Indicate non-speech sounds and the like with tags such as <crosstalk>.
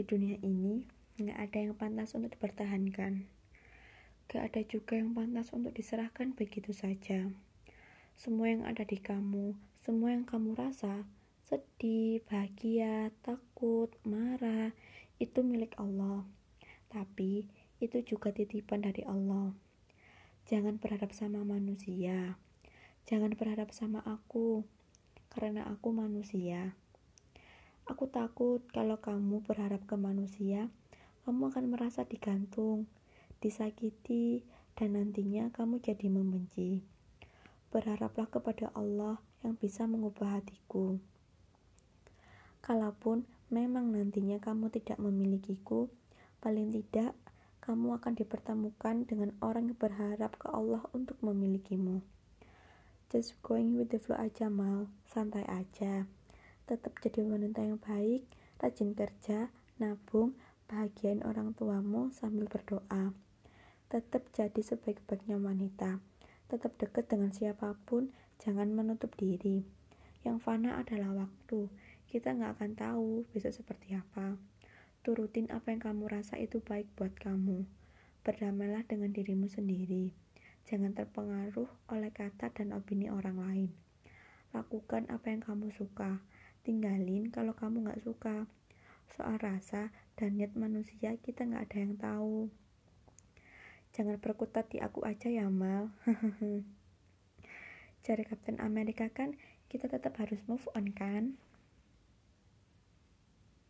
Di dunia ini, nggak ada yang pantas untuk dipertahankan. Gak ada juga yang pantas untuk diserahkan begitu saja. Semua yang ada di kamu, semua yang kamu rasa, sedih, bahagia, takut, marah, itu milik Allah. Tapi, itu juga titipan dari Allah. Jangan berharap sama manusia. Jangan berharap sama aku, karena aku manusia. Aku takut kalau kamu berharap ke manusia, kamu akan merasa digantung, disakiti, dan nantinya kamu jadi membenci. Berharaplah kepada Allah yang bisa mengubah hatiku. Kalaupun memang nantinya kamu tidak memilikiku, paling tidak kamu akan dipertemukan dengan orang yang berharap ke Allah untuk memilikimu. Just going with the flow aja mal, santai aja tetap jadi wanita yang baik, rajin kerja, nabung, bahagiain orang tuamu sambil berdoa. Tetap jadi sebaik-baiknya wanita. Tetap dekat dengan siapa pun, jangan menutup diri. Yang fana adalah waktu. Kita nggak akan tahu besok seperti apa. Turutin apa yang kamu rasa itu baik buat kamu. Berdamailah dengan dirimu sendiri. Jangan terpengaruh oleh kata dan opini orang lain. Lakukan apa yang kamu suka tinggalin kalau kamu nggak suka. Soal rasa dan niat manusia kita nggak ada yang tahu. Jangan berkutat di aku aja ya mal. <laughs> Cari Kapten Amerika kan kita tetap harus move on kan